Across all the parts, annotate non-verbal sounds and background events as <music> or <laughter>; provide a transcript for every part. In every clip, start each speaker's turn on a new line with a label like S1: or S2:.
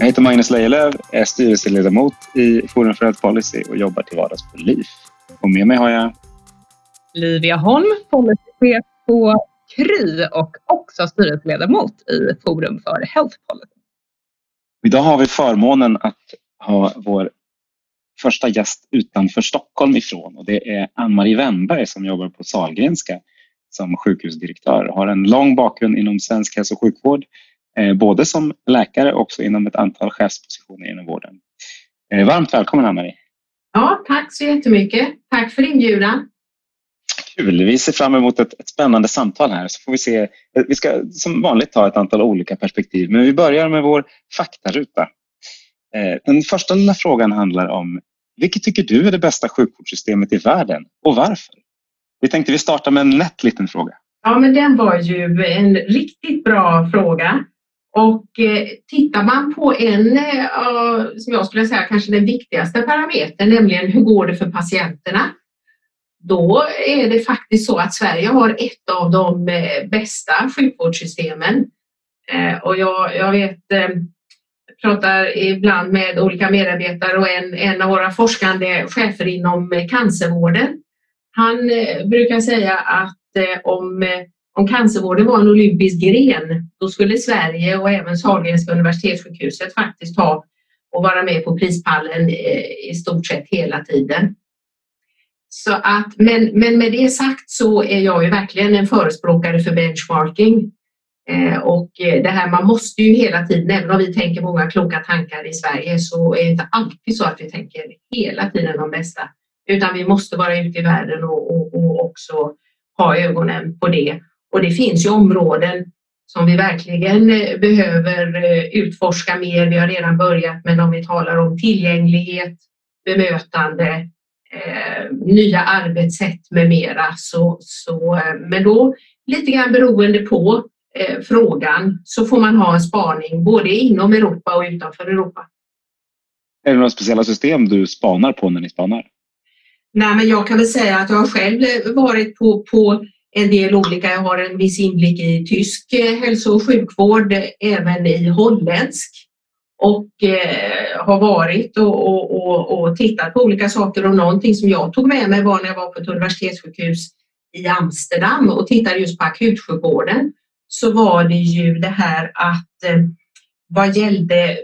S1: Jag heter Magnus Lejelöw, är styrelseledamot i Forum för Health Policy och jobbar till vardags på LIF. Och med mig har jag
S2: Livia Holm, policychef på Kry och också styrelseledamot i Forum för Health Policy.
S1: Idag har vi förmånen att ha vår första gäst utanför Stockholm ifrån och det är Ann-Marie Wennberg som jobbar på Salgrenska som sjukhusdirektör. Har en lång bakgrund inom svensk hälso och sjukvård, både som läkare och också inom ett antal chefspositioner inom vården. Eh, varmt välkommen Ann-Marie!
S3: Ja, tack så jättemycket. Tack för inbjudan.
S1: Kul! Vi ser fram emot ett, ett spännande samtal här så får vi se. Vi ska som vanligt ta ett antal olika perspektiv men vi börjar med vår faktaruta. Eh, den första lilla frågan handlar om vilket tycker du är det bästa sjukvårdssystemet i världen och varför? Vi tänkte vi startar med en lätt liten fråga.
S3: Ja, men den var ju en riktigt bra fråga. Och eh, tittar man på en, eh, som jag skulle säga kanske den viktigaste parametern, nämligen hur går det för patienterna? Då är det faktiskt så att Sverige har ett av de eh, bästa sjukvårdssystemen. Eh, och jag, jag vet, pratar ibland med olika medarbetare och en, en av våra forskande chefer inom cancervården. Han brukar säga att om om cancervården var en olympisk gren, då skulle Sverige och även Sahlgrenska universitetssjukhuset faktiskt ha och vara med på prispallen eh, i stort sett hela tiden. Så att, men, men med det sagt så är jag ju verkligen en förespråkare för benchmarking. Eh, och eh, det här, man måste ju hela tiden, även om vi tänker många kloka tankar i Sverige, så är det inte alltid så att vi tänker hela tiden de bästa. Utan vi måste vara ute i världen och, och, och också ha ögonen på det. Och det finns ju områden som vi verkligen eh, behöver eh, utforska mer. Vi har redan börjat, men om vi talar om tillgänglighet, bemötande, eh, nya arbetssätt med mera. Så, så, eh, men då lite grann beroende på eh, frågan så får man ha en spaning både inom Europa och utanför Europa.
S1: Är det några speciella system du spanar på när ni spanar?
S3: Nej, men jag kan väl säga att jag har själv varit på, på en del olika. Jag har en viss inblick i tysk eh, hälso och sjukvård, eh, även i holländsk. Och eh, har varit och, och, och, och, tittat på olika saker. Och någonting som jag tog med mig var när jag var på ett universitetssjukhus i Amsterdam och tittade just på akutsjukvården. Så var det ju det här att eh, vad gällde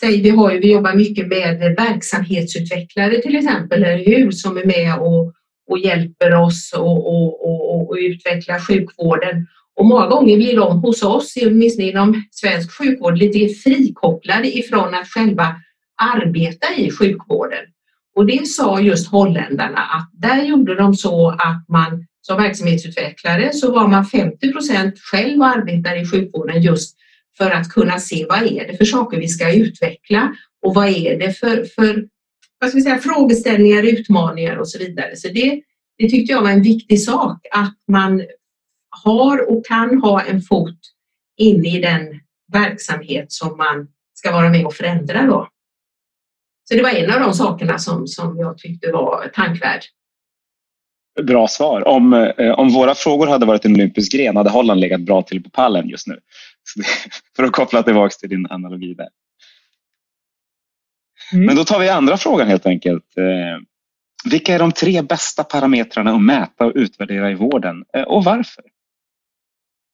S3: Säg, vi, har ju, vi jobbar mycket med verksamhetsutvecklare till exempel, eller hur, som är med och, och hjälper oss att utveckla sjukvården. Och många gånger blir de hos oss, åtminstone inom svensk sjukvård, lite frikopplade ifrån att själva arbeta i sjukvården. Och det sa just holländarna att där gjorde de så att man som verksamhetsutvecklare så var man 50 själv och arbetade i sjukvården just för att kunna se vad är det för saker vi ska utveckla och vad är det för, för vad ska vi säga, frågeställningar, utmaningar och så vidare. Så det, det tyckte jag var en viktig sak att man har och kan ha en fot inne i den verksamhet som man ska vara med och förändra. Då. Så det var en av de sakerna som, som jag tyckte var tankvärd.
S1: Bra svar. Om, eh, om våra frågor hade varit en olympisk gren hade Holland legat bra till på pallen just nu. <laughs> För att koppla tillbaka till din analogi där. Mm. Men då tar vi andra frågan helt enkelt. Eh, vilka är de tre bästa parametrarna att mäta och utvärdera i vården eh, och varför?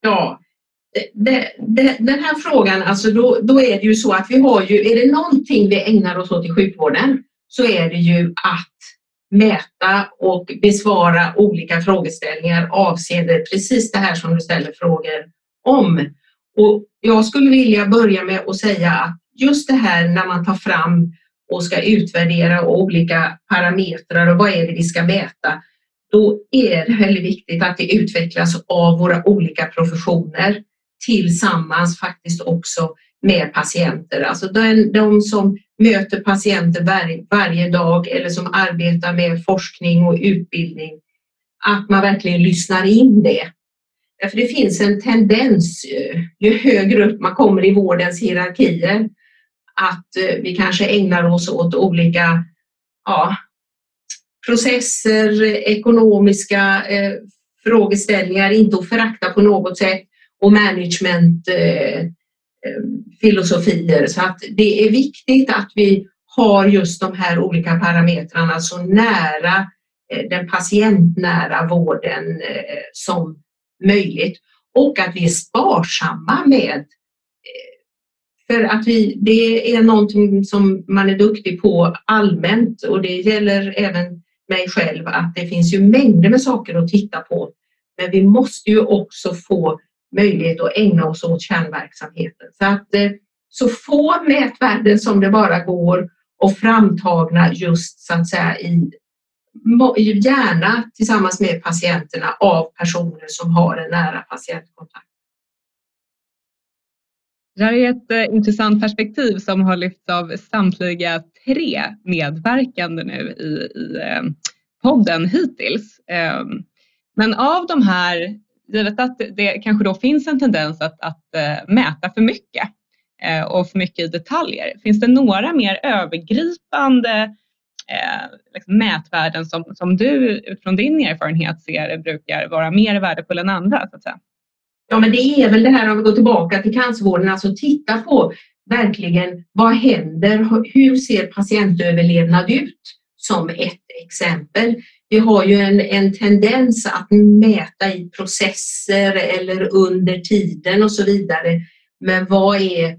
S3: Ja, det, det, den här frågan, alltså då, då är det ju så att vi har ju, är det någonting vi ägnar oss åt i sjukvården så är det ju att mäta och besvara olika frågeställningar avseende precis det här som du ställer frågor om. Och jag skulle vilja börja med att säga att just det här när man tar fram och ska utvärdera olika parametrar och vad är det vi ska mäta, då är det väldigt viktigt att det utvecklas av våra olika professioner tillsammans faktiskt också med patienter. Alltså de, de som möter patienter var, varje dag eller som arbetar med forskning och utbildning, att man verkligen lyssnar in det. Därför det finns en tendens, eh, ju högre upp man kommer i vårdens hierarkier, att eh, vi kanske ägnar oss åt olika ja, processer, ekonomiska eh, frågeställningar, inte att förakta på något sätt, och managementfilosofier. Eh, eh så att det är viktigt att vi har just de här olika parametrarna så nära eh, den patientnära vården som möjligt och att vi är sparsamma med för att vi, det är någonting som man är duktig på allmänt och det gäller även mig själv att det finns ju mängder med saker att titta på. Men vi måste ju också få möjlighet att ägna oss åt kärnverksamheten. Så att eh, så få mätvärden som det bara går och framtagna just så att säga i gärna tillsammans med patienterna av personer som har en nära patientkontakt.
S2: Det här är ett eh, intressant perspektiv som har lyfts av samtliga tre medverkande nu i, i eh, podden hittills. Ehm, men av de här, givet att det kanske då finns en tendens att, att eh, mäta för mycket och för mycket i detaljer, finns det några mer övergripande eh, liksom mätvärden som, som du utifrån din erfarenhet ser brukar vara mer värdefulla än andra? Så att säga?
S3: Ja, men det är väl det här om vi går tillbaka till cancervården, alltså titta på verkligen vad händer? Hur ser patientöverlevnad ut? Som ett exempel. Vi har ju en, en tendens att mäta i processer eller under tiden och så vidare. Men vad är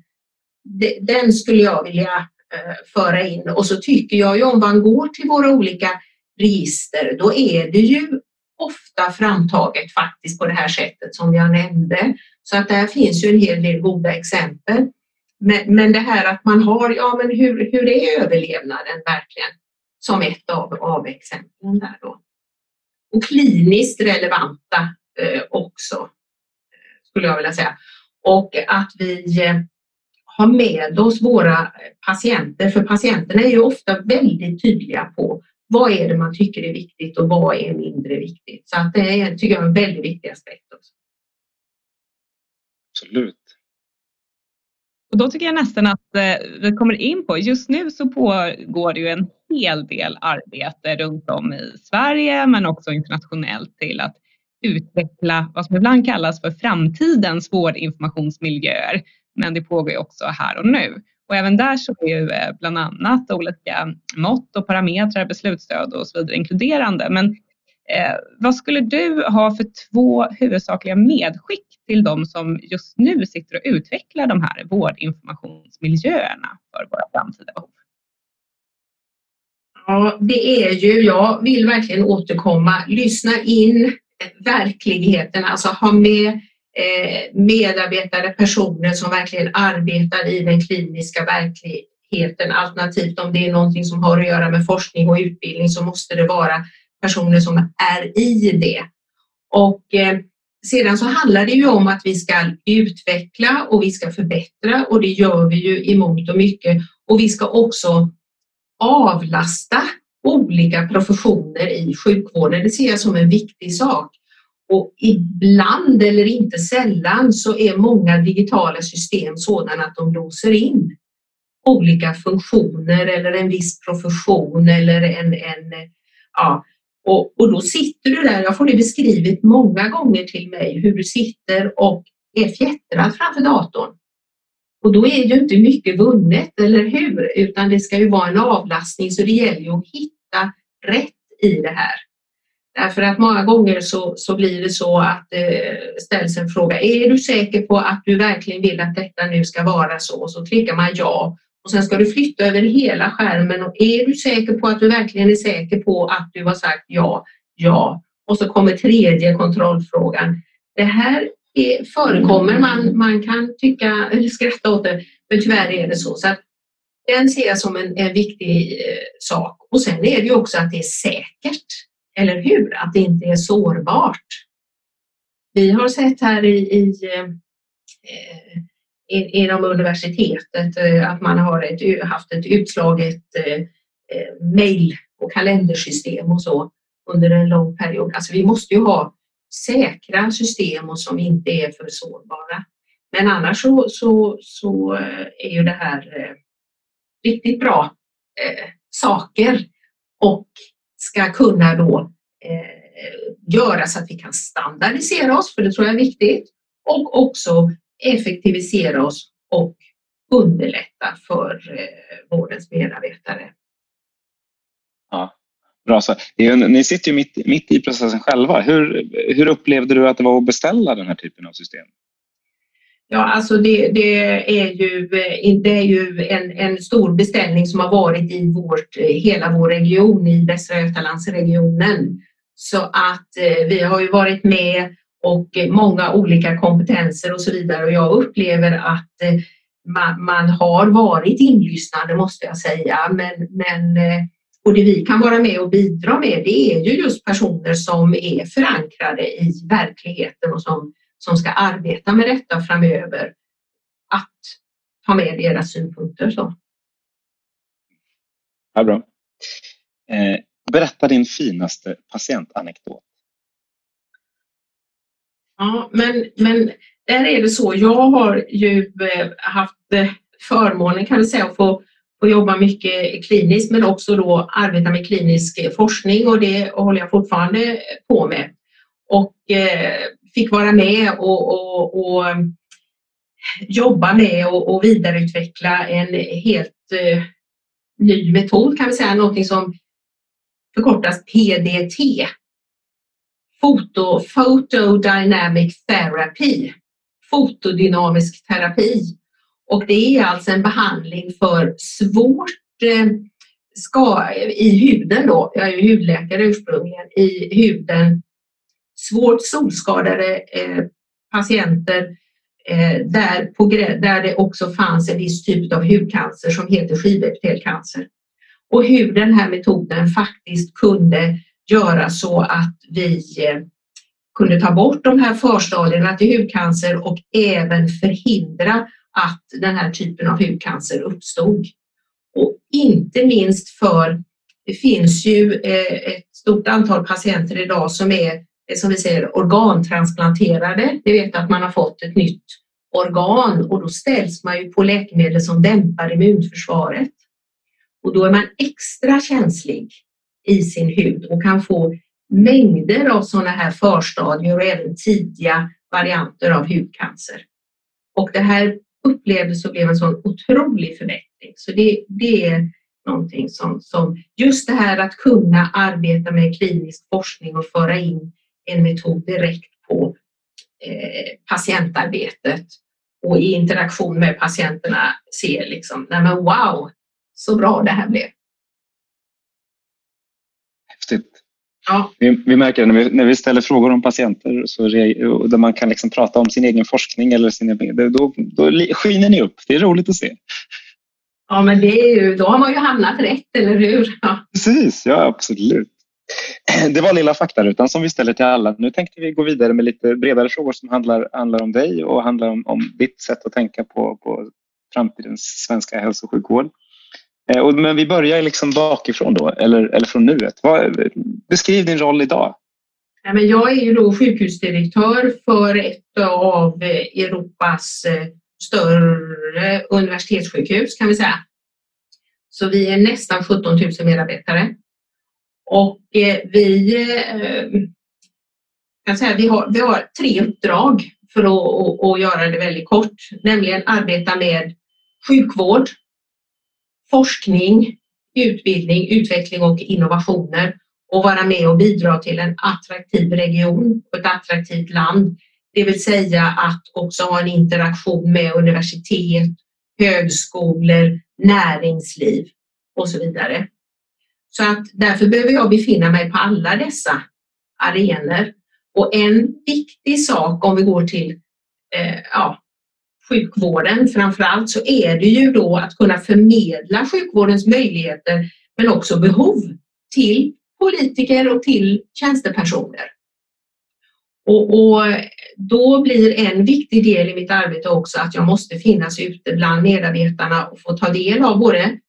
S3: den skulle jag vilja eh, föra in och så tycker jag ju om man går till våra olika register, då är det ju ofta framtaget faktiskt på det här sättet som jag nämnde. Så att där finns ju en hel del goda exempel. Men, men det här att man har, ja men hur, hur är överlevnaden verkligen? Som ett av, av exemplen där då. Och kliniskt relevanta eh, också, skulle jag vilja säga. Och att vi eh, har med oss våra patienter, för patienterna är ju ofta väldigt tydliga på vad är det man tycker är viktigt och vad är mindre viktigt? Så att det är, tycker jag, en väldigt viktig aspekt också.
S1: Absolut.
S2: Och då tycker jag nästan att eh, vi kommer in på, just nu så pågår det ju en hel del arbete runt om i Sverige men också internationellt till att utveckla vad som ibland kallas för framtidens vårdinformationsmiljöer. Men det pågår ju också här och nu. Och även där så är ju eh, bland annat olika mått och parametrar, beslutsstöd och så vidare inkluderande. Men eh, vad skulle du ha för två huvudsakliga medskick till de som just nu sitter och utvecklar de här vårdinformationsmiljöerna för våra framtida behov?
S3: Ja, det är ju, jag vill verkligen återkomma, lyssna in verkligheten, alltså ha med Eh, medarbetare, personer som verkligen arbetar i den kliniska verkligheten. Alternativt om det är någonting som har att göra med forskning och utbildning så måste det vara personer som är i det. Och eh, sedan så handlar det ju om att vi ska utveckla och vi ska förbättra och det gör vi ju i mångt och mycket. Och vi ska också avlasta olika professioner i sjukvården. Det ser jag som en viktig sak. Och ibland eller inte sällan så är många digitala system sådana att de låser in olika funktioner eller en viss profession eller en, en ja, och, och då sitter du där, jag får det beskrivet många gånger till mig, hur du sitter och är fjättrad framför datorn. Och då är ju inte mycket vunnet, eller hur? Utan det ska ju vara en avlastning, så det gäller ju att hitta rätt i det här. Därför att många gånger så, så blir det så att det eh, ställs en fråga. Är du säker på att du verkligen vill att detta nu ska vara så? Och så klickar man ja. Och sen ska du flytta över hela skärmen och är du säker på att du verkligen är säker på att du har sagt ja, ja. Och så kommer tredje kontrollfrågan. Det här är, förekommer, man, man kan tycka eller skratta åt det, men tyvärr är det så. så att den ser jag som en, en viktig eh, sak. Och sen är det ju också att det är säkert. Eller hur? Att det inte är sårbart. Vi har sett här i, i, eh, inom universitetet, eh, att man har ett, haft ett utslaget eh, eh och kalendersystem och så under en lång period. Alltså vi måste ju ha säkra system och som inte är för sårbara. Men annars så, så, så eh, är ju det här riktigt bra eh, saker och ska kunna då eh, göra så att vi kan standardisera oss, för det tror jag är viktigt, och också effektivisera oss och underlätta för eh, vårdens medarbetare.
S1: Ja, bra så. Ni sitter ju mitt, mitt i processen själva. Hur, hur upplevde du att det var att beställa den här typen av system?
S3: Ja, alltså det, det, är ju, eh, det är ju en, en stor beställning som har varit i vårt, eh, hela vår region, i Västra Götalandsregionen. Så att eh, vi har ju varit med och eh, många olika kompetenser och så vidare och jag upplever att eh, man, man har varit inlyssnande måste jag säga. Men, men, eh, och det vi kan vara med och bidra med det är ju just personer som är förankrade i verkligheten och som som ska arbeta med detta framöver att ta med deras synpunkter. Så.
S1: Ja, bra. Eh, berätta din finaste patientanekdot.
S3: Ja, men, men där är det så. Jag har ju eh, haft eh, förmånen kan vi säga att få, få jobba mycket kliniskt men också då arbeta med klinisk forskning och det håller jag fortfarande på med. Och eh, fick vara med och, och, och jobba med och, och, vidareutveckla en helt eh, ny metod kan vi säga, någonting som förkortas PDT. Photo, Photodynamic Therapy. Fotodynamisk terapi. Och det är alltså en behandling för svårt eh, ska, i huden då, jag är ju hudläkare ursprungligen, i huden svårt solskadade eh, patienter eh, där, på, där det också fanns en viss typ av hudcancer som heter skivepitelcancer. Och hur den här metoden faktiskt kunde göra så att vi eh, kunde ta bort de här förstadierna till hudcancer och även förhindra att den här typen av hudcancer uppstod. Och inte minst för det finns ju eh, ett stort antal patienter idag som är som vi säger organtransplanterade. Det vet att man har fått ett nytt organ och då ställs man ju på läkemedel som dämpar immunförsvaret. Och då är man extra känslig i sin hud och kan få mängder av sådana här förstadier och även tidiga varianter av hudcancer. Och det här upplevdes och blev en sån otrolig förbättring. Så det, det är någonting som, som just det här att kunna arbeta med klinisk forskning och föra in en metod direkt på eh, patientarbetet och i interaktion med patienterna ser liksom, nej men wow, så bra det här blev.
S1: Häftigt. Ja. Vi, vi märker när vi, när vi ställer frågor om patienter så där man kan liksom prata om sin egen forskning eller sin, då, då skiner ni upp. Det är roligt att se.
S3: Ja, men det är ju, då har man ju hamnat rätt, eller hur? <laughs> Ja.
S1: Precis, ja absolut. <clears throat> Det var lilla faktarutan som vi ställer till alla. Nu tänkte vi gå vidare med lite bredare frågor som handlar, handlar om dig och handlar om, om ditt sätt att tänka på, på framtidens svenska hälso och sjukvård. Eh, men vi börjar liksom bakifrån då, eller, eller från nuet. Vad, beskriv din roll idag.
S3: jag är ju då sjukhusdirektör för ett av eh, Europas eh, större universitetssjukhus kan vi säga. Så vi är nästan 17 000 medarbetare. Och eh, vi eh, kan säga vi har, vi har tre uppdrag för att, att, att göra det väldigt kort, nämligen arbeta med sjukvård, forskning, utbildning, utveckling och innovationer och vara med och bidra till en attraktiv region och ett attraktivt land. Det vill säga att också ha en interaktion med universitet, högskolor, näringsliv och så vidare. Så att därför behöver jag befinna mig på alla dessa arenor. Och en viktig sak om vi går till eh, ja, sjukvården framför allt så är det ju då att kunna förmedla sjukvårdens möjligheter men också behov till politiker och till tjänstepersoner. Och, och, då blir en viktig del i mitt arbete också att jag måste finnas ute bland medarbetarna och få ta del av både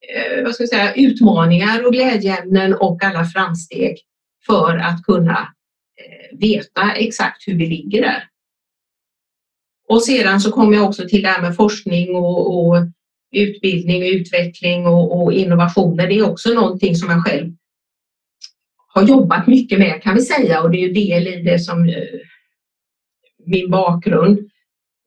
S3: Eh, vad ska jag säga, utmaningar och glädjeämnen och alla framsteg för att kunna eh, veta exakt hur vi ligger där. Och sedan så kommer jag också till det här med forskning och, och utbildning och utveckling och, och, innovationer. Det är också någonting som jag själv har jobbat mycket med kan vi säga och det är ju del i det som eh, min bakgrund.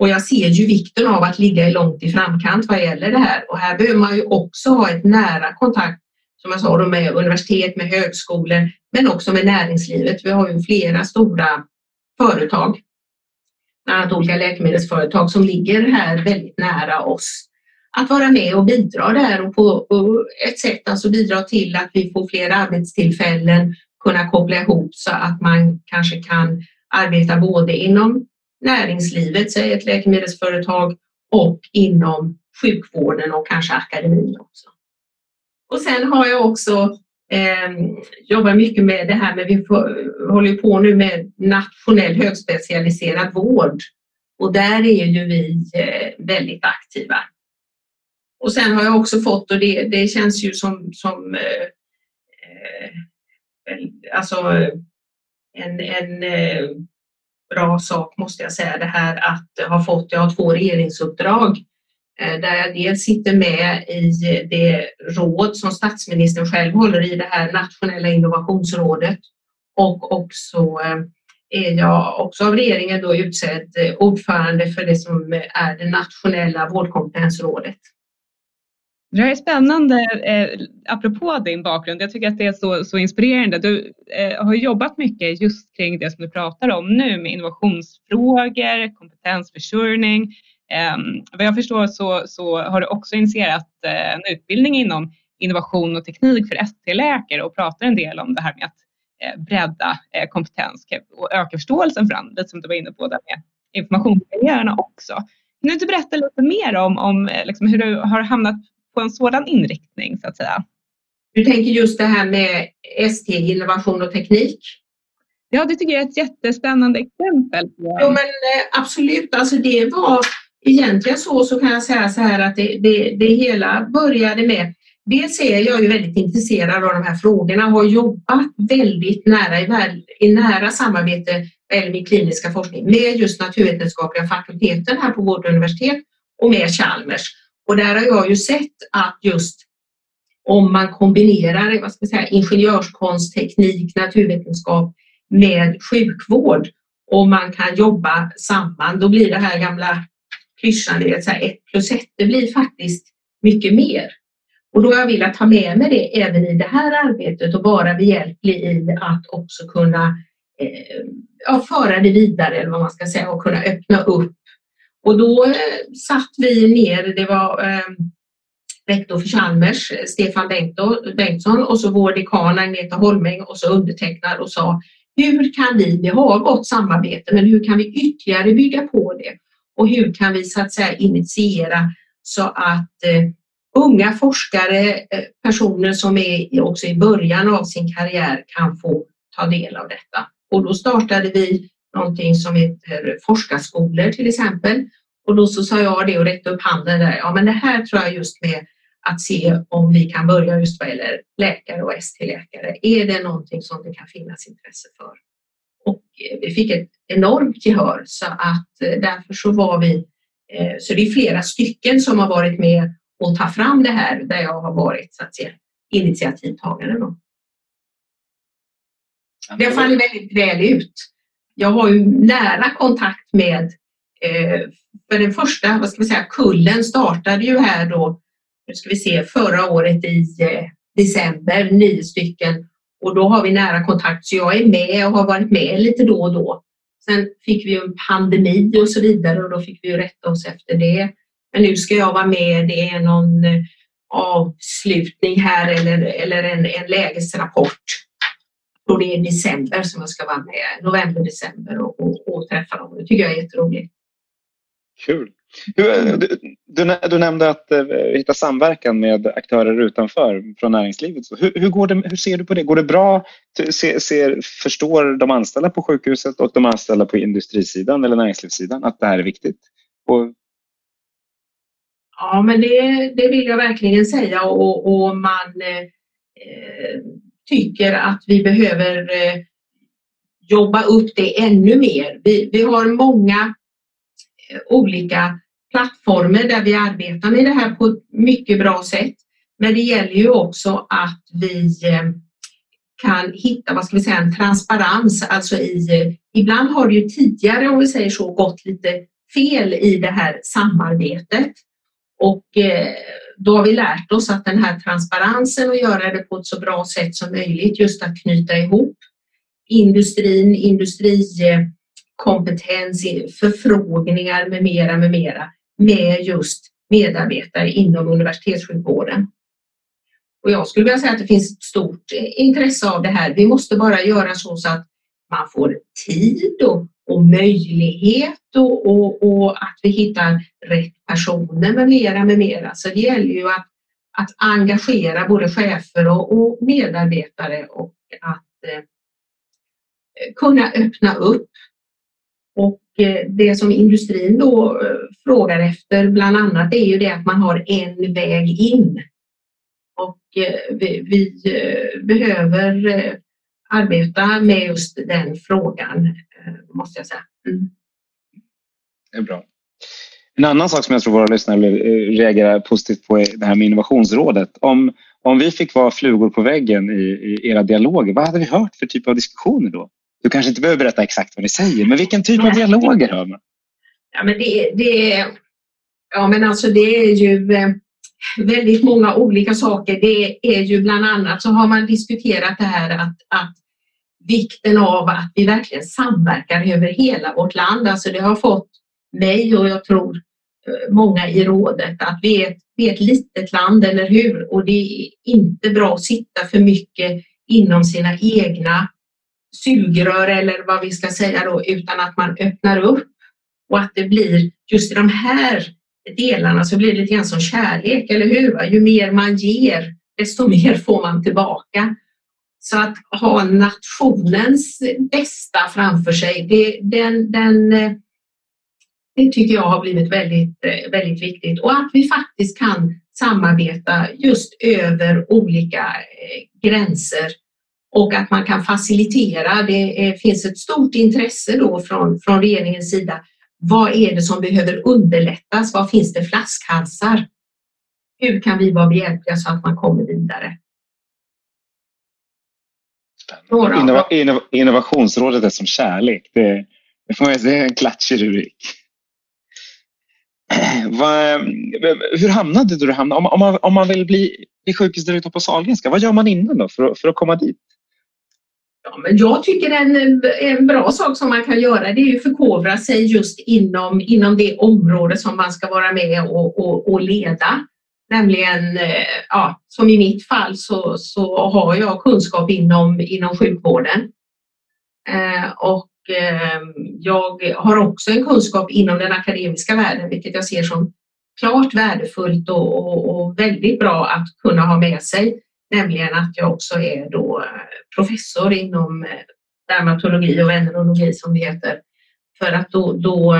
S3: Och jag ser ju vikten av att ligga långt i framkant vad gäller det här och här behöver man ju också ha ett nära kontakt som jag sa med universitet, med högskolor men också med näringslivet. Vi har ju flera stora företag, bland annat olika läkemedelsföretag som ligger här väldigt nära oss att vara med och bidra där och på ett sätt alltså bidra till att vi får fler arbetstillfällen, kunna koppla ihop så att man kanske kan arbeta både inom näringslivet, säg ett läkemedelsföretag, och inom sjukvården och kanske akademin också. Och sen har jag också eh, jobbat mycket med det här med, vi håller på nu med nationell högspecialiserad vård och där är ju vi eh, väldigt aktiva. Och sen har jag också fått, och det, det känns ju som, som eh, eh alltså en, en eh, bra sak måste jag säga det här att ha fått, jag har två regeringsuppdrag eh, där jag dels sitter med i det råd som statsministern själv håller i det här nationella innovationsrådet och också eh, är jag också av regeringen då utsedd ordförande för det som är det nationella vårdkompetensrådet.
S2: Det här är spännande, eh, apropå din bakgrund. Jag tycker att det är så, så inspirerande. Du eh, har jobbat mycket just kring det som du pratar om nu med innovationsfrågor, kompetensförsörjning. Eh, vad jag förstår så, så har du också initierat eh, en utbildning inom innovation och teknik för ST-läkare och pratar en del om det här med att eh, bredda eh, kompetens och öka förståelsen för andra, som du var inne på där med informationskarriärerna också. Kan du inte berätta lite mer om, om eh, liksom hur du har hamnat på en sådan inriktning så att säga.
S3: Du tänker just det här med ST, innovation och teknik?
S2: Ja, det tycker jag är ett jättespännande exempel.
S3: Jo, men eh, absolut, alltså det var egentligen så, så kan jag säga så här att det, det, det hela började med Dels är jag ju väldigt intresserad av de här frågorna och har jobbat väldigt nära i, i nära samarbete med min kliniska forskning med just naturvetenskapliga fakulteten här på vårt universitet och med Chalmers. Och där har jag ju sett att just om man kombinerar vad ska jag säga, ingenjörskonst, teknik, naturvetenskap med sjukvård och man kan jobba samman, då blir det här gamla klyschan, det ett plus ett, det blir faktiskt mycket mer. Och då har jag velat ta med mig det även i det här arbetet och vara behjälplig i att också kunna eh, ja, föra det vidare eller vad man ska säga och kunna öppna upp och då eh, satt vi ner, det var eh, rektor för Chalmers, Stefan Bengtsson och så vår dekan Agneta Holmäng och så undertecknad och sa hur kan vi, vi har gott samarbete, men hur kan vi ytterligare bygga på det? Och hur kan vi så att säga initiera så att eh, unga forskare, eh, personer som är också i början av sin karriär kan få ta del av detta. Och då startade vi någonting som heter forskarskolor till exempel. Och då så sa jag det och räckte upp handen där. Ja, men det här tror jag just med att se om vi kan börja just vad gäller läkare och ST-läkare. Är det någonting som det kan finnas intresse för? Och eh, vi fick ett enormt gehör så att eh, därför så var vi, eh, så det är flera stycken som har varit med och ta fram det här där jag har varit så att säga initiativtagare. Då. Det fallit väldigt väl ut jag har ju nära kontakt med, eh, för den första vad ska vi säga, kullen startade ju här då, nu ska vi se, förra året i eh, december, nio stycken. Och då har vi nära kontakt, så jag är med och har varit med lite då och då. Sen fick vi en pandemi och så vidare och då fick vi rätta oss efter det. Men nu ska jag vara med, det är någon eh, avslutning här eller, eller en, en lägesrapport tror det är december som jag ska vara med, november, december och, och, och träffa dem. Det tycker jag är jätteroligt.
S1: Kul! Du, du, du, nämnde att uh, hitta samverkan med aktörer utanför från näringslivet. Hur, hur, går det, hur ser du på det? Går det bra? Ser, ser, förstår de anställda på sjukhuset och de anställda på industrisidan eller näringslivssidan att det här är viktigt? Och...
S3: Ja, men det, det vill jag verkligen säga och, och man eh, tycker att vi behöver eh, jobba upp det ännu mer. Vi, vi har många eh, olika plattformar där vi arbetar med det här på ett mycket bra sätt. Men det gäller ju också att vi eh, kan hitta, vad ska vi säga, en transparens. Alltså i, ibland har det ju tidigare, om vi säger så, gått lite fel i det här samarbetet. Och då har vi lärt oss att den här transparensen och göra det på ett så bra sätt som möjligt, just att knyta ihop industrin, industrikompetens, förfrågningar med mera, med mera, med just medarbetare inom universitetssjukvården. Och jag skulle vilja säga att det finns ett stort intresse av det här. Vi måste bara göra så, så att man får tid och, och möjlighet och, och, och, att vi hittar rätt personer med mera, med mera. Så det gäller ju att, att engagera både chefer och, och medarbetare och att eh, kunna öppna upp. Och eh, det som industrin då eh, frågar efter bland annat är ju det att man har en väg in. Och eh, vi, vi eh, behöver eh, arbeta med just den frågan, måste jag säga. Mm.
S1: Det är bra. En annan sak som jag tror våra lyssnare reagerar positivt på är det här med innovationsrådet. Om, om vi fick vara flugor på väggen i, i era dialoger, vad hade vi hört för typ av diskussioner då? Du kanske inte behöver berätta exakt vad ni säger, men vilken typ av dialoger hör man?
S3: Ja, men det, det, ja, men alltså det är ju eh, väldigt många olika saker. Det är ju bland annat så har man diskuterat det här att, att vikten av att vi verkligen samverkar över hela vårt land. Alltså det har fått mig och jag tror eh, många i rådet att vi är, ett, vi är ett litet land, eller hur? Och det är inte bra att sitta för mycket inom sina egna sugrör eller vad vi ska säga då, utan att man öppnar upp och att det blir just i de här delarna så blir det lite grann som kärlek, eller hur? Ju mer man ger, desto <laughs> mer får man tillbaka. Så att ha nationens bästa framför sig, det, den, den, eh, det tycker jag har blivit väldigt, eh, väldigt viktigt och att vi faktiskt kan samarbeta just över olika eh, gränser och att man kan facilitera. Det finns ett stort intresse då från, från regeringens sida. Vad är det som behöver underlättas? Vad finns det flaskhalsar? Hur kan vi vara behjälpliga så att man kommer vidare?
S1: Innova, innov, innovationsrådet är som kärlek. Det, det, får man, det är en klatschig rubrik. <clears throat> hur hamnade du hamnade? Om, om, man, om man vill bli, bli sjukhusdirektör på Sahlgrenska, vad gör man innan då för, för att komma dit?
S3: Ja, men jag tycker en, en bra sak som man kan göra det är att förkovra sig just inom, inom det område som man ska vara med och, och, och leda. Nämligen, eh, ja, som i mitt fall så, så har jag kunskap inom, inom sjukvården. Eh, och eh, jag har också en kunskap inom den akademiska världen, vilket jag ser som klart värdefullt och, och, och väldigt bra att kunna ha med sig. Nämligen att jag också är då eh, professor inom eh, dermatologi och venerologi som det heter. För att då, då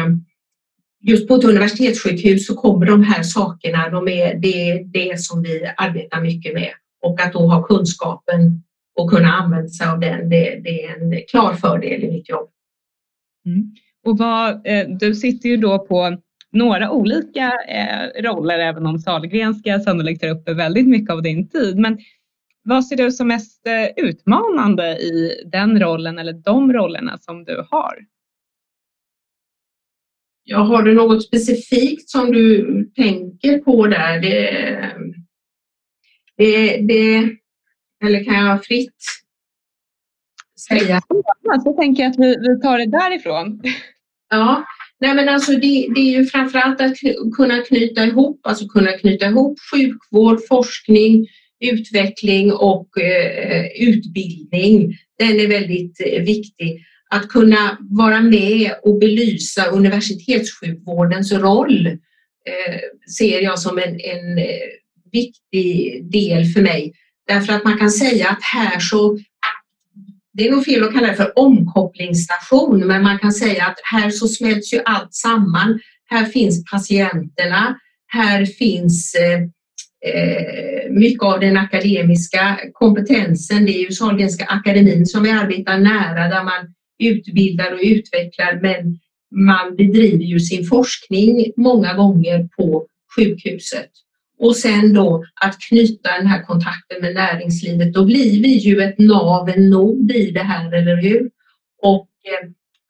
S3: just på ett universitetssjukhus så kommer de här sakerna, de är det, det som vi arbetar mycket med. Och att då ha kunskapen och kunna använda sig av den, det, det är en klar fördel i mitt jobb.
S2: Mm. Och vad, eh, du sitter ju då på några olika eh, roller, även om Sahlgrenska sannolikt tar upp väldigt mycket av din tid. Men vad ser du som mest eh, utmanande i den rollen eller de rollerna som du har?
S3: Ja, har du något specifikt som du tänker på där? Det, det, det, eller kan jag fritt säga?
S2: Så tänker jag att vi, vi tar det därifrån.
S3: Ja, nej men alltså det, det är ju framförallt att kunna knyta ihop, alltså kunna knyta ihop sjukvård, forskning, utveckling och eh, utbildning. Den är väldigt eh, viktig. att kunna vara med och belysa universitetssjukvårdens roll eh, ser jag som en, en viktig del för mig. Därför att man kan säga att här så det är nog fel att kalla det för omkopplingsstation, men man kan säga att här så smälts ju allt samman. Här finns patienterna, här finns eh, Eh, mycket av den akademiska kompetensen. Det är ju Sahlgrenska akademin som vi arbetar nära där man utbildar och utvecklar men man bedriver ju sin forskning många gånger på sjukhuset. Och sen då att knyta den här kontakten med näringslivet, då blir vi ju ett nav, en nod i det här, eller hur? Och eh,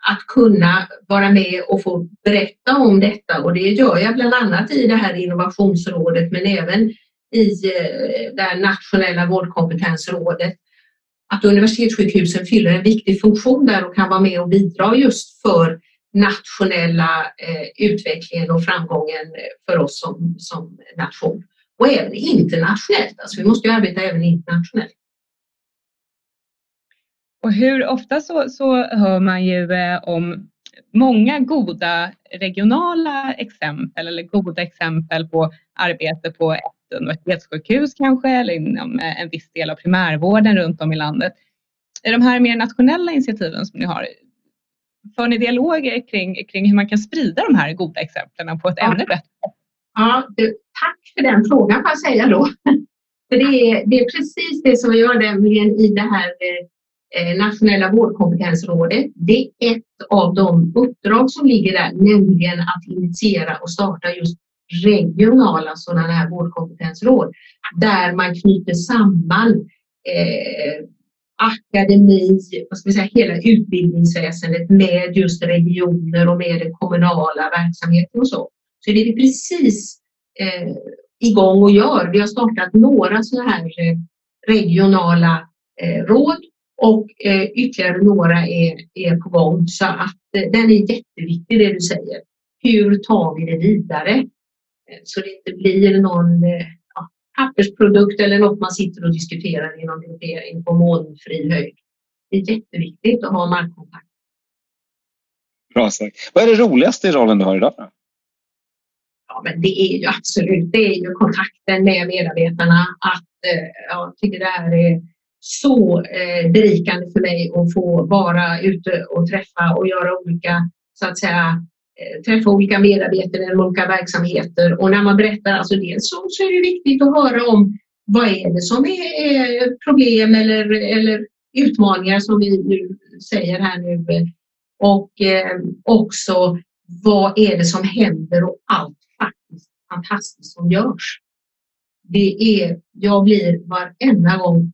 S3: att kunna vara med och få berätta om detta och det gör jag bland annat i det här innovationsrådet men även i eh, det nationella vårdkompetensrådet. Att universitetssjukhusen fyller en viktig funktion där och kan vara med och bidra just för nationella eh, utvecklingen och framgången för oss som, som nation. Och även internationellt, alltså vi måste ju arbeta även internationellt.
S2: Och hur ofta så, så hör man ju eh, om många goda regionala exempel eller goda exempel på arbete på ett universitetssjukhus kanske eller inom eh, en viss del av primärvården runt om i landet. I de här mer nationella initiativen som ni har, för ni dialoger kring, kring hur man kan sprida de här goda exemplen på ett ja. ännu bättre sätt?
S3: Ja, tack för den frågan får jag säga då. <laughs> För det är, det är precis det som vi gör nämligen i det här eh, Eh, nationella vårdkompetensrådet. Det är ett av de uppdrag som ligger där, nämligen att initiera och starta just regionala sådana här vårdkompetensråd där man knyter samman eh, akademi, vad ska vi säga, hela utbildningsväsendet med just regioner och med den kommunala verksamheten och så. Så det är vi precis eh, igång och gör. Vi har startat några sådana här eh, regionala eh, råd och eh, ytterligare några är, är på gång. Så att eh, den är jätteviktig det du säger. Hur tar vi det vidare? Eh, så det inte blir någon eh, pappersprodukt eller något man sitter och diskuterar i någon gruppering på molnfri höjd. Det är jätteviktigt att ha markkontakt.
S1: Bra sagt. Vad är det roligaste i rollen du har idag?
S3: Ja, men det är ju absolut det är ju kontakten med medarbetarna. Att, eh, jag tycker det här är så eh, berikande för mig att få vara ute och träffa och göra olika så att säga eh, träffa olika medarbetare inom olika verksamheter och när man berättar, alltså dels så, så är det viktigt att höra om vad är det som är eh, problem eller, eller utmaningar som vi nu säger här nu och eh, också vad är det som händer och allt faktiskt fantastiskt som görs. Det är, jag blir varenda gång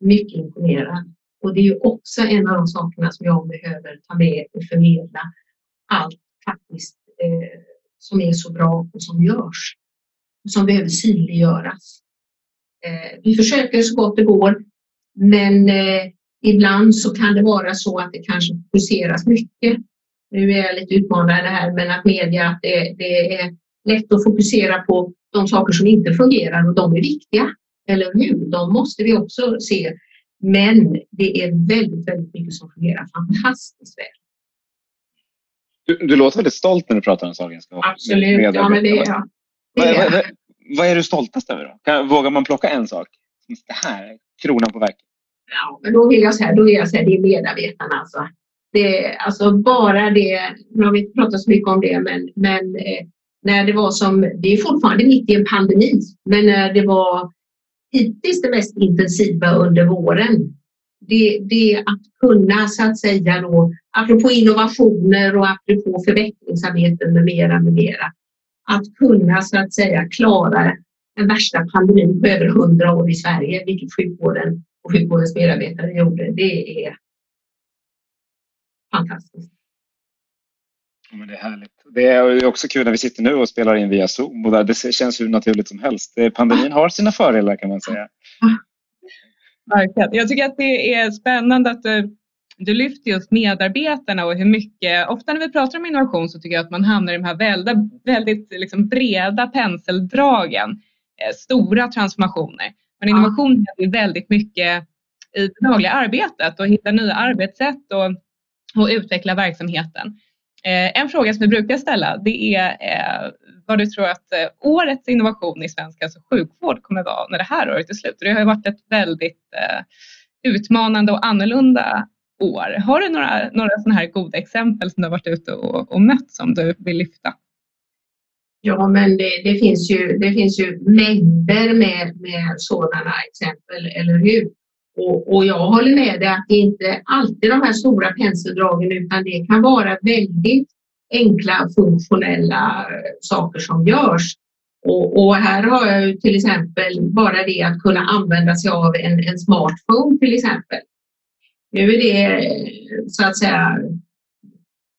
S3: mycket imponerad och det är också en av de sakerna som jag behöver ta med och förmedla. Allt faktiskt eh, som är så bra och som görs. Och som behöver synliggöras. Eh, vi försöker så gott det går men eh, ibland så kan det vara så att det kanske fokuseras mycket. Nu är jag lite utmanad i det här men att media att det, det är lätt att fokusera på de saker som inte fungerar och de är viktiga. Eller hur? De måste vi också se. Men det är väldigt, väldigt mycket som fungerar fantastiskt väl.
S1: Du, du låter väldigt stolt när du pratar om Sahlgrenska
S3: Absolut, ja men det är jag.
S1: Vad, vad, vad, är du stoltast över då? Kan, vågar man plocka en sak? Det här är kronan på verket.
S3: Ja, men då vill jag säga, då vill jag säga det är medarbetarna alltså. Det, alltså bara det, nu har vi inte pratat så mycket om det, men, men eh, när det var som, det är fortfarande mitt i en pandemi, men när det var hittills det mest intensiva under våren, det, det att kunna så att säga då, apropå innovationer och apropå förbättringsarbeten med mera, med mera, att kunna så att säga klara den värsta pandemin på över hundra år i Sverige, vilket sjukvården och sjukvårdens medarbetare gjorde, det är fantastiskt.
S1: Men det är härligt. Det är också kul när vi sitter nu och spelar in via Zoom och det känns hur naturligt som helst. Pandemin har sina fördelar kan man säga. <laughs>
S2: Verkligen. Jag tycker att det är spännande att du, du lyfter just medarbetarna och hur mycket, ofta när vi pratar om innovation så tycker jag att man hamnar i de här väldigt, väldigt liksom breda penseldragen, eh, stora transformationer. Men innovation är väldigt mycket i det dagliga arbetet och hitta nya arbetssätt och och utveckla verksamheten. Eh, en fråga som vi brukar ställa det är eh, vad du tror att eh, årets innovation i svensk hälso och sjukvård kommer vara när det här året är slut. Det har ju varit ett väldigt utmanande och annorlunda år. Har du några, några sådana här goda exempel som du har varit ute och, och mött som du vill lyfta?
S3: Ja, men det, det, finns ju, det finns ju mängder med, med sådana exempel, eller hur? Och, och, jag håller med dig att det inte alltid de här stora penseldragen utan det kan vara väldigt enkla funktionella eh, saker som görs. Och, och, här har jag ju till exempel bara det att kunna använda sig av en, en smartphone till exempel. Nu är det eh, så att säga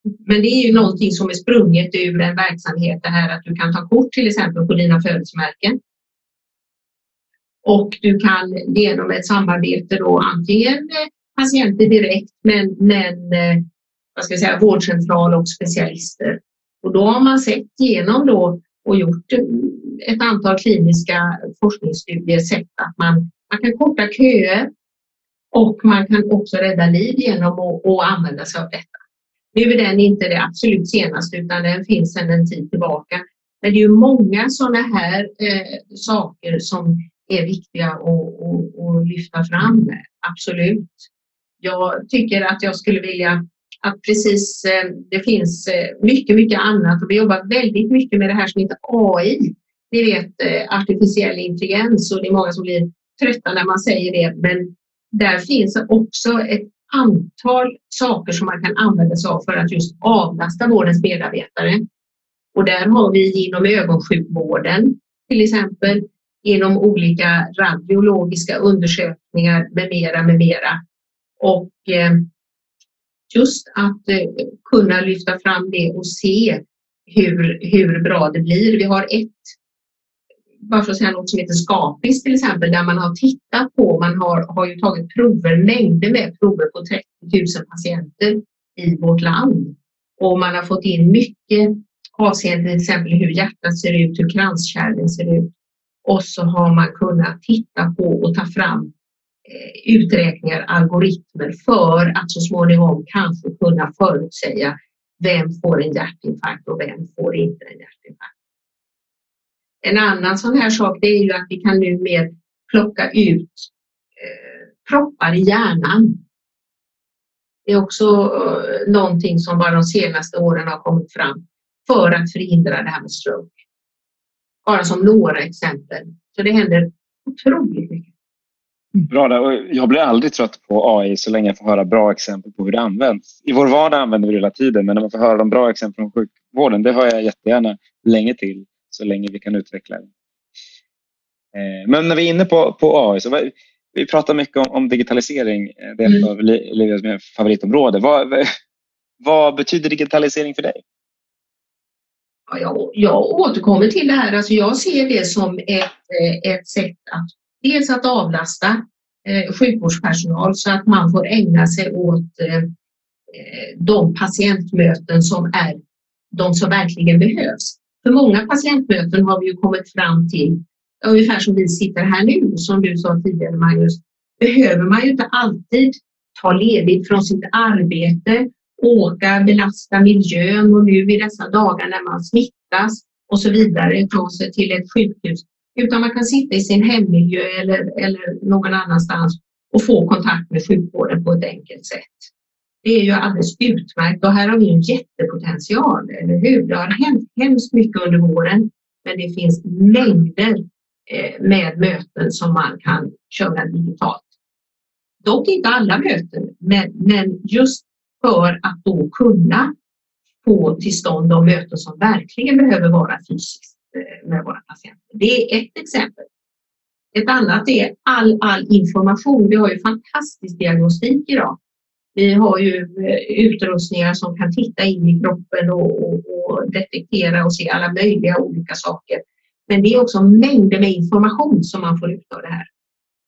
S3: men det är ju någonting som är sprunget ur en verksamhet, det här att du kan ta kort till exempel på dina födelsemärken. Och du kan genom ett samarbete då antingen med patienter direkt men, men eh, vad ska jag säga, vårdcentral och specialister. Och då har man sett genom då och gjort eh, ett antal kliniska forskningsstudier sett att man, man kan korta köer och man kan också rädda liv genom att, att använda sig av detta. Nu är den inte det absolut senaste utan den finns sedan en tid tillbaka. Men det är ju många sådana här eh, saker som är viktiga att, lyfta fram. Absolut. Jag tycker att jag skulle vilja att precis eh, det finns eh, mycket, mycket annat och vi jobbar väldigt mycket med det här som heter AI. Ni vet eh, artificiell intelligens och det är många som blir trötta när man säger det, men där finns också ett antal saker som man kan använda sig av för att just avlasta vårdens medarbetare. Och där har vi inom ögonsjukvården till exempel inom olika radiologiska undersökningar med mera, med mera. Och eh, just att eh, kunna lyfta fram det och se hur, hur bra det blir. Vi har ett bara för att säga något som heter Skapis till exempel, där man har tittat på, man har, har ju tagit prover, mängder med prover på 30 000 patienter i vårt land. Och man har fått in mycket avseende till exempel hur hjärtat ser ut, hur kranskärlen ser ut. Och så har man kunnat titta på och ta fram eh, uträkningar, algoritmer för att så småningom kanske kunna förutsäga vem får en hjärtinfarkt och vem får inte en hjärtinfarkt. En annan sån här sak det är ju att vi kan nu mer plocka ut eh, proppar i hjärnan. Det är också eh, någonting som bara de senaste åren har kommit fram för att förhindra det här med stroke. Bara som några exempel. Så det händer otroligt mycket.
S1: Bra där. Jag blir aldrig trött på AI så länge jag får höra bra exempel på hur det används. I vår vardag använder vi det hela tiden men när man får höra de bra exemplen från sjukvården det hör jag jättegärna länge till så länge vi kan utveckla det. Eh, men när vi är inne på, på AI, så vi pratar mycket om, om digitalisering. Eh, det är ett mm. av Livias favoritområde. Vad, vad betyder digitalisering för dig?
S3: Jag, jag återkommer till det här. Alltså jag ser det som ett, eh, ett sätt att dels att avlasta eh, sjukvårdspersonal så att man får ägna sig åt eh, eh, de patientmöten som är de som verkligen behövs. För många patientmöten har vi ju kommit fram till, ungefär som vi sitter här nu, som du sa tidigare Magnus, behöver man ju inte alltid ta ledigt från sitt arbete, åka, belasta miljön och nu i dessa dagar när man smittas och så vidare, ta sig till ett sjukhus. Utan man kan sitta i sin hemmiljö eller, eller någon annanstans och få kontakt med sjukvården på ett enkelt sätt. Det är ju alldeles utmärkt och här har vi en jättepotential, eller hur? Det har hänt hemskt mycket under våren, men det finns mängder eh, med möten som man kan köra digitalt. Dock inte alla möten, men, men just för att då kunna få till stånd de möten som verkligen behöver vara fysiskt eh, med våra patienter. Det är ett exempel. Ett annat är all, all information. Vi har ju fantastisk diagnostik idag vi har ju eh, utrustningar som kan titta in i kroppen och, och, och, detektera och se alla möjliga olika saker. Men det är också mängder med information som man får ut av det här.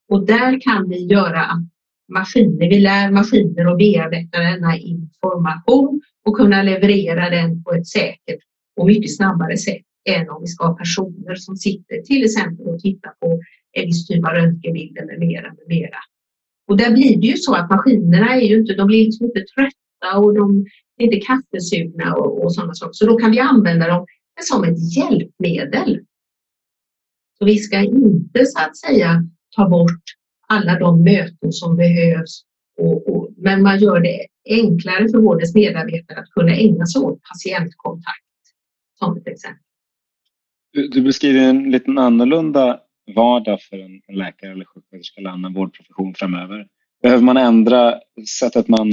S3: Och där kan vi göra att maskiner, vi lär maskiner att bearbeta denna information och kunna leverera den på ett säkert och mycket snabbare sätt än om vi ska ha personer som sitter till exempel och tittar på en viss typ av röntgenbilder med mera, med mera. Och där blir det ju så att maskinerna är ju inte, de blir liksom inte trötta och de är inte kaffesugna och, och sådana saker. Så då kan vi använda dem som ett hjälpmedel. Så vi ska inte så att säga ta bort alla de möten som behövs och, och, men man gör det enklare för vårdens medarbetare att kunna ägna sig åt patientkontakt som ett exempel.
S1: Du, du beskriver en lite annorlunda vardag för en läkare eller sjuksköterska eller annan vårdprofession framöver. Behöver man ändra sättet man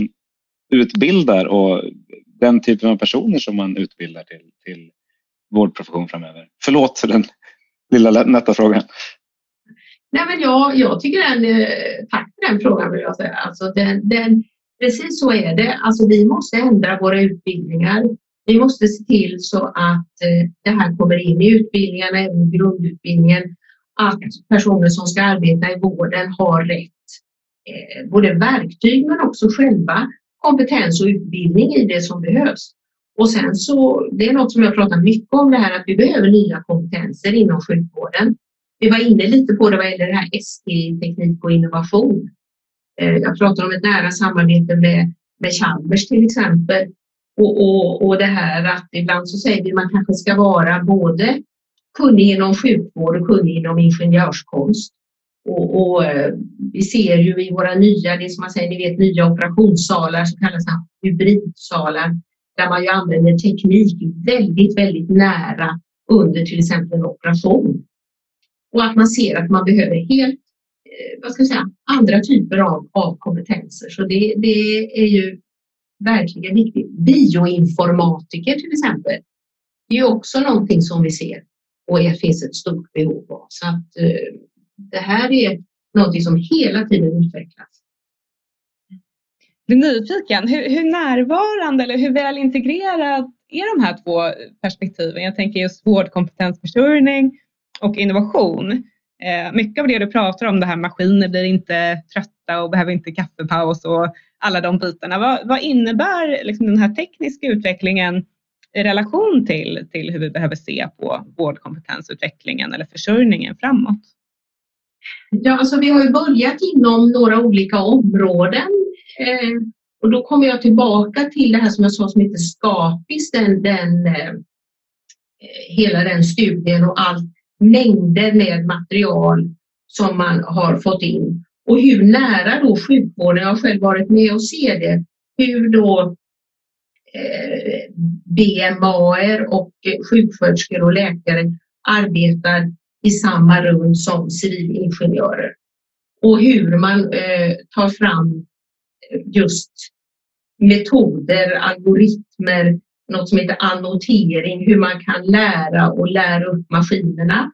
S1: utbildar och den typen av personer som man utbildar till, till vårdprofession framöver? Förlåt för den lilla nätta frågan.
S3: Nej, men jag, jag tycker den, eh, tack för den frågan vill jag säga. Alltså den, den, precis så är det. Alltså vi måste ändra våra utbildningar. Vi måste se till så att eh, det här kommer in i utbildningarna, även grundutbildningen. Att personer som ska arbeta i vården har rätt eh, både verktyg men också själva kompetens och utbildning i det som behövs. Och sen så, det är något som jag pratar mycket om det här att vi behöver nya kompetenser inom sjukvården. Vi var inne lite på det vad gäller det här ST, teknik och innovation. Eh, jag pratar om ett nära samarbete med, med Chalmers till exempel. Och, och, och det här att ibland så säger vi att man kanske ska vara både kunnig inom sjukvård och kunnig inom ingenjörskonst. Och, och, eh, vi ser ju i våra nya, det som man säger, ni vet nya operationssalar som kallas hybridsalar, där man ju använder teknik väldigt, väldigt nära under till exempel en operation. Och att man ser att man behöver helt, eh, vad ska jag säga, andra typer av, av kompetenser. Så det, det är ju verkligen viktigt. Bioinformatiker till exempel, det är också någonting som vi ser och det finns ett stort behov av. Så att eh, det här är någonting som hela tiden utvecklas.
S2: Jag blir nyfiken, hur, hur närvarande eller hur väl integrerat är de här två perspektiven? Jag tänker just vårdkompetensförsörjning och innovation. Eh, mycket av det du pratar om, det här maskiner blir inte trötta och behöver inte kaffepaus och alla de bitarna. Vad, vad innebär liksom den här tekniska utvecklingen i relation till, till hur vi behöver se på vårdkompetensutvecklingen eller försörjningen framåt?
S3: Ja, alltså vi har ju börjat inom några olika områden eh, och då kommer jag tillbaka till det här som jag sa som heter Skapis, den, den eh, hela den studien och allt mängder med material som man har fått in. Och hur nära då sjukvården, jag har själv varit med och ser det, hur då eh, BMAer och sjuksköterskor och läkare arbetar i samma rum som civilingenjörer. Och hur man eh, tar fram just metoder, algoritmer, något som heter annotering, hur man kan lära och lära upp maskinerna.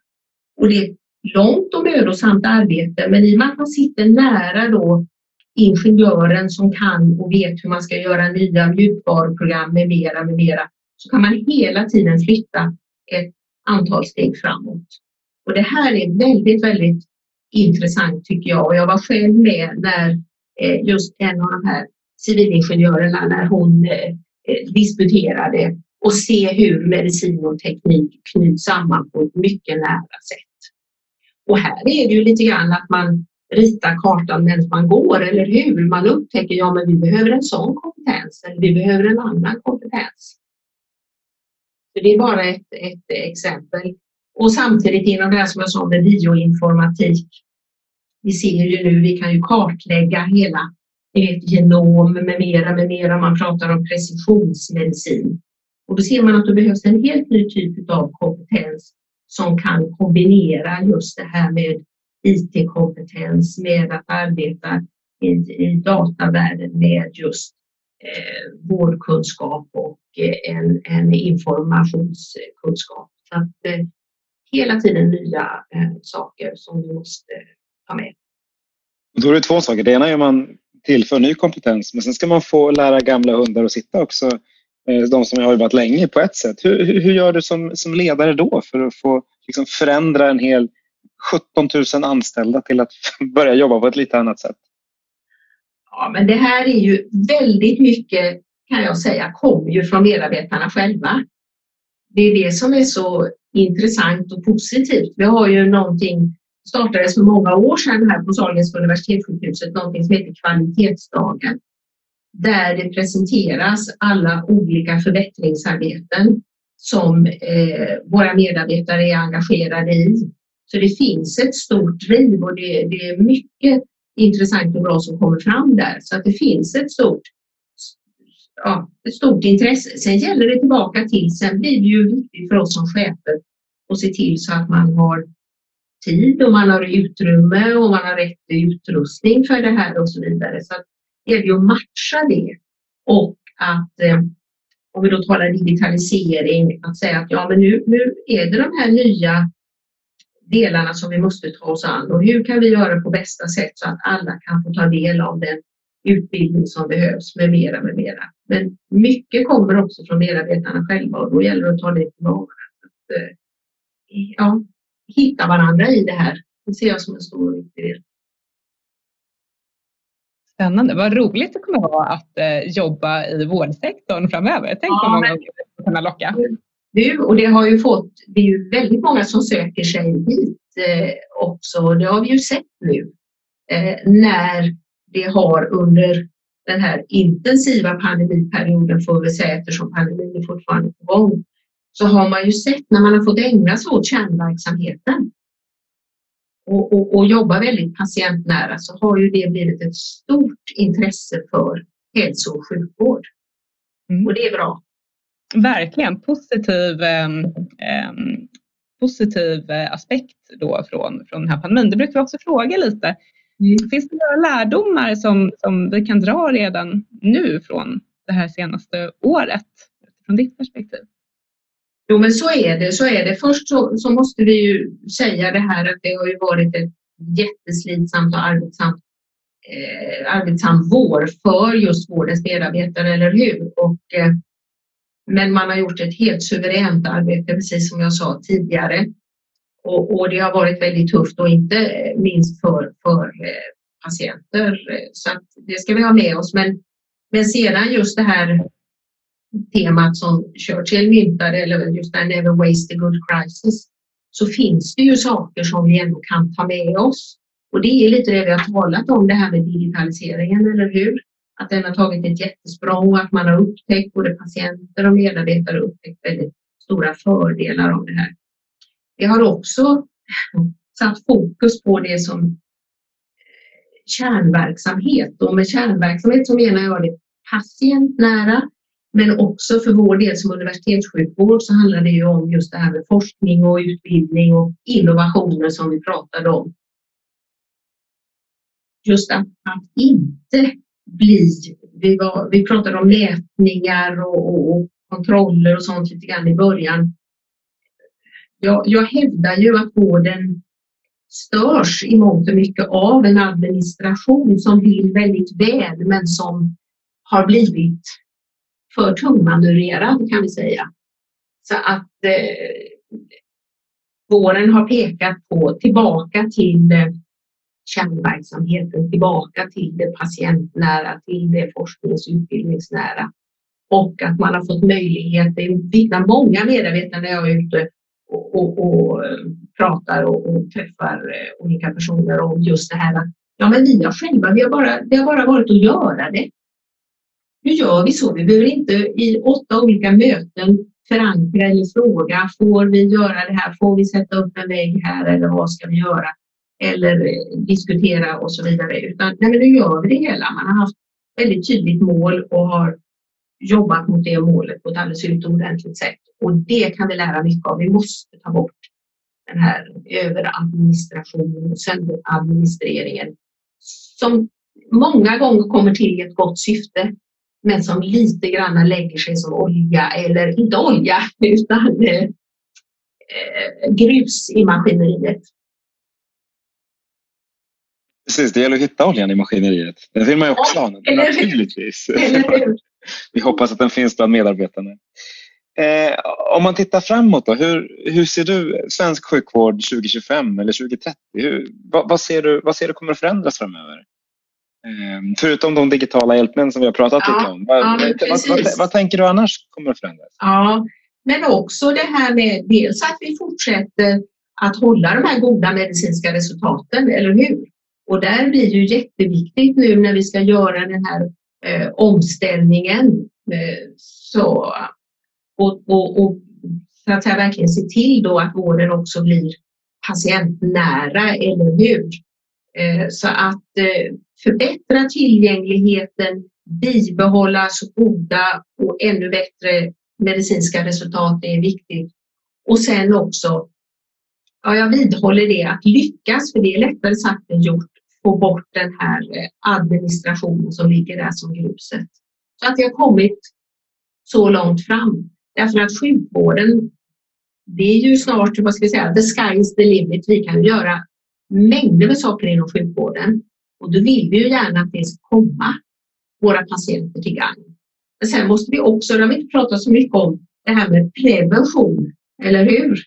S3: Och det är ett långt och mödosamt arbete, men i och med att man sitter nära då ingenjören som kan och vet hur man ska göra nya mjukvaruprogram med mera, med mera, så kan man hela tiden flytta ett antal steg framåt. Och det här är väldigt, väldigt intressant tycker jag. Och jag var själv med när eh, just en av de här civilingenjörerna, när hon eh, Eh, disputerade och se hur medicin och teknik knyts samman på ett mycket nära sätt. Och här är det ju lite grann att man ritar kartan medan man går, eller hur? Man upptäcker, ja men vi behöver en sån kompetens, eller vi behöver en annan kompetens. Så det är bara ett, ett exempel. Och samtidigt inom det här som jag sa med bioinformatik, vi ser ju nu, vi kan ju kartlägga hela ett genom med mera, med mera. Man pratar om precisionsmedicin. Och då ser man att det behövs en helt ny typ av kompetens som kan kombinera just det här med IT-kompetens med att arbeta i, i datavärlden med just eh, vårdkunskap och eh, en, en informationskunskap. Så att, eh, hela tiden nya eh, saker som vi måste ta med.
S1: Då är det två saker. Det ena är man tillför ny kompetens. Men sen ska man få lära gamla hundar att sitta också. Eh, de som har jobbat länge på ett sätt. Hur, hur, hur gör du som, som ledare då för att få liksom förändra en hel 17 000 anställda till att <laughs> börja jobba på ett lite annat sätt?
S3: Ja, men det här är ju väldigt mycket kan jag säga kommer ju från medarbetarna själva. Det är det som är så intressant och positivt. Vi har ju någonting startades för många år sedan här på Sahlgrenska universitetssjukhuset någonting som heter kvalitetsdagen. där det presenteras alla olika förbättringsarbeten som eh, våra medarbetare är engagerade i. Så det finns ett stort driv och det, det, är mycket intressant och bra som kommer fram där. Så att det finns ett stort, ja, ett stort intresse. Sen gäller det tillbaka till, sen blir det ju viktigt för oss som chefer att se till så att man har tid och man har utrymme och man har rätt utrustning för det här och så vidare. Så att det gäller ju att matcha det och att eh, om vi då talar digitalisering, att säga att ja, men nu, nu är det de här nya delarna som vi måste ta oss an och hur kan vi göra på bästa sätt så att alla kan få ta del av den utbildning som behövs med mera, med mera. Men mycket kommer också från medarbetarna själva och då gäller det att ta det tillvara. Eh, ja, hitta varandra i det här. Det ser jag som en stor och viktig del.
S2: Spännande. Vad roligt det kommer vara att eh, jobba i vårdsektorn framöver. Tänk ja, vad många men... kunna locka.
S3: Du, och det har ju fått, det är ju väldigt många som söker sig hit eh, också. Det har vi ju sett nu eh, när det har under den här intensiva pandemiperioden får vi säga eftersom pandemin är fortfarande på gång så har man ju sett när man har fått ägna sig åt kärnverksamheten och, och, och jobba väldigt patientnära så har ju det blivit ett stort intresse för hälso och sjukvård. Mm. Och det är bra.
S2: Verkligen positiv, eh, positiv aspekt då från, från den här pandemin. Det brukar vi också fråga lite. Mm. Finns det några lärdomar som, som vi kan dra redan nu från det här senaste året från ditt perspektiv?
S3: Jo, men så är det. Så är det. Först så, så måste vi ju säga det här att det har ju varit ett jätteslitsamt och arbetsamt, eh, arbetsam vår för just vårdens medarbetare, eller hur? Och, eh, men man har gjort ett helt suveränt arbete, precis som jag sa tidigare. Och, och det har varit väldigt tufft och inte minst för, för eh, patienter. Så det ska vi ha med oss. Men, men sedan just det här temat som Churchill myntade, eller just där Never waste a good crisis, så finns det ju saker som vi ändå kan ta med oss. Och det är lite det vi har talat om, det här med digitaliseringen, eller hur? Att den har tagit ett jättesprång och att man har upptäckt, både patienter och medarbetare upptäckt väldigt stora fördelar av det här. Vi har också satt fokus på det som eh, kärnverksamhet och med kärnverksamhet så menar jag det patientnära, men också för vår del som universitetssjukvård så handlar det ju om just det här med forskning och utbildning och innovationer som vi pratade om. Just att, att inte bli, vi, var, vi pratade om mätningar och, och, och kontroller och sånt lite grann i början. Jag, jag hävdar ju att vården störs i mångt och mycket av en administration som vill väldigt väl men som har blivit för tungmanövrerad kan vi säga. Så att eh, våren har pekat på tillbaka till eh, kärnverksamheten, tillbaka till det patientnära, till det forsknings och utbildningsnära. Och att man har fått möjlighet, det vittnar många medarbetare när jag är ute och, och, och eh, pratar och, och, träffar eh, olika personer om just det här att ja, men vi har själva, vi har bara, det har bara varit att göra det. Nu gör vi så. Vi behöver inte i åtta olika möten förankra eller fråga. Får vi göra det här? Får vi sätta upp en vägg här eller vad ska vi göra? Eller eh, diskutera och så vidare. Utan nej, men nu gör vi det hela. Man har haft väldigt tydligt mål och har jobbat mot det målet på ett alldeles utomordentligt sätt. Och det kan vi lära mycket av. Vi måste ta bort den här överadministrationen och sönderadministreringen som många gånger kommer till i ett gott syfte men som lite grann lägger sig som olja, eller inte olja, <laughs> utan eh, grus i maskineriet.
S1: Precis, det gäller att hitta oljan i maskineriet. Den vill man ju också ha, ja, naturligtvis. <laughs> Vi hoppas att den finns bland medarbetarna. Eh, om man tittar framåt, då, hur, hur ser du svensk sjukvård 2025 eller 2030? Hur, vad, vad, ser du, vad ser du kommer att förändras framöver? Ehm, förutom de digitala hjälpmedel som vi har pratat ja, lite om. Vad, ja, vad, vad, vad, tänker du annars kommer att förändras?
S3: Ja, men också det här med dels att vi fortsätter att hålla de här goda medicinska resultaten, eller hur? Och där blir ju jätteviktigt nu när vi ska göra den här eh, omställningen. Eh, så, och, och, och för att säga, verkligen se till då att vården också blir patientnära, eller hur? Eh, så att eh, förbättra tillgängligheten, bibehålla så goda och ännu bättre medicinska resultat är viktigt. Och sen också, ja, jag vidhåller det, att lyckas, för det är lättare sagt än gjort, få bort den här eh, administrationen som ligger där som gruset. Så att vi har kommit så långt fram. Därför att sjukvården, det är ju snart, vad ska vi säga, the sky is the limit. Vi kan göra mängder med saker inom sjukvården och då vill vi ju gärna att det ska komma våra patienter till gagn. Men sen måste vi också, det har vi inte pratat så mycket om, det här med prevention, eller hur?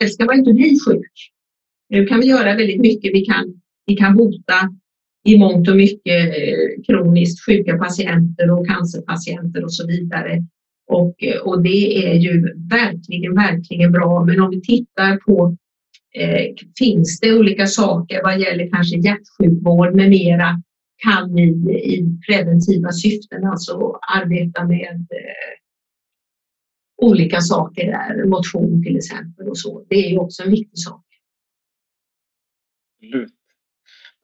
S3: Helst ska man inte bli sjuk. Nu kan vi göra väldigt mycket. Vi kan, vi kan bota i mångt och mycket eh, kroniskt sjuka patienter och cancerpatienter och så vidare. Och, och det är ju verkligen, verkligen bra. Men om vi tittar på eh, finns det olika saker vad gäller kanske hjärtsjukvård med mera kan vi i preventiva syften alltså arbeta med eh, olika saker där, motion till exempel och så. Det är ju också en viktig sak.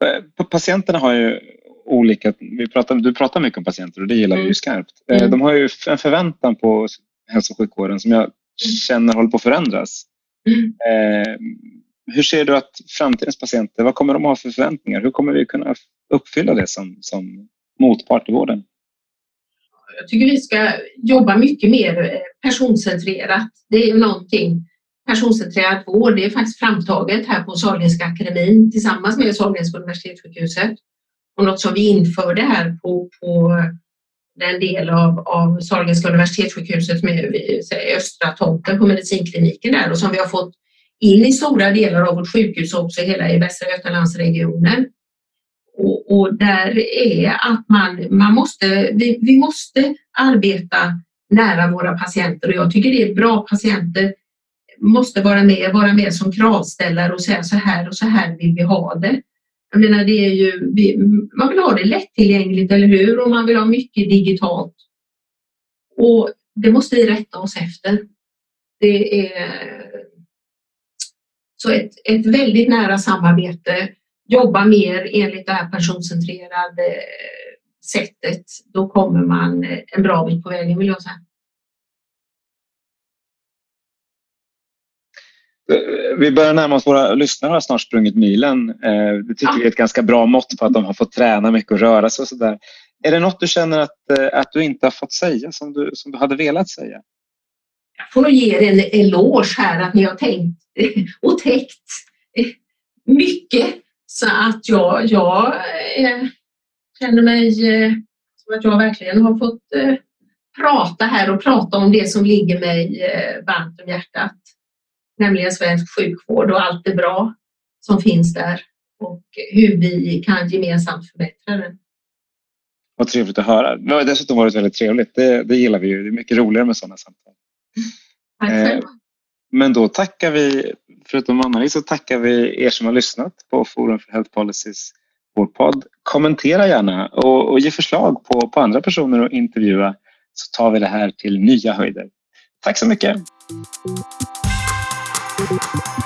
S1: Eh, patienterna har ju olika, vi pratar, du pratar mycket om patienter och det gillar mm. vi ju skarpt. Eh, mm. De har ju en förväntan på hälso och sjukvården som jag mm. känner håller på att förändras. Eh, hur ser du att framtidens patienter, vad kommer de ha för förväntningar? Hur kommer vi kunna uppfylla det som, som motpart i vården?
S3: Jag tycker vi ska jobba mycket mer eh, personcentrerat. Det är någonting personcentrerad vård. Det är faktiskt framtaget här på Sahlgrenska akademin tillsammans med Sahlgrenska universitetssjukhuset och något som vi införde här på, på en del av, av Sahlgrenska universitetssjukhuset med östra tomten på medicinkliniken där och som vi har fått in i stora delar av vårt sjukhus också hela i Västra Götalandsregionen. Och, och där är att man, man måste, vi, vi måste arbeta nära våra patienter och jag tycker det är bra patienter måste vara med, vara med som kravställare och säga så här och så här vill vi ha det. Jag menar, det är ju, man vill ha det lättillgängligt, eller hur? Och man vill ha mycket digitalt. Och det måste vi rätta oss efter. Det är så ett, ett väldigt nära samarbete, jobba mer enligt det här personcentrerade sättet, då kommer man en bra bit på vägen vill jag säga.
S1: Vi börjar närma oss våra lyssnare har snart sprungit milen. Eh, det tycker ja. vi är ett ganska bra mått på att de har fått träna mycket och röra sig och sådär. Är det något du känner att, eh, att du inte har fått säga som du, som du hade velat säga?
S3: Jag får nog ge er en eloge här att ni har tänkt <laughs> och täckt mycket så att jag, jag eh, känner mig som att jag verkligen har fått prata här och prata om det som ligger mig varmt om hjärtat nämligen svensk sjukvård och allt det bra som finns där och hur vi kan gemensamt förbättra den.
S1: Vad trevligt att höra. Det har dessutom varit väldigt trevligt. Det, det gillar vi ju. Det är mycket roligare med sådana samtal.
S3: Tack. Eh,
S1: men då tackar vi, förutom Anna så tackar vi er som har lyssnat på Forum för Health Policies, vår podd. Kommentera gärna och, och ge förslag på, på andra personer att intervjua så tar vi det här till nya höjder. Tack så mycket! Thank you.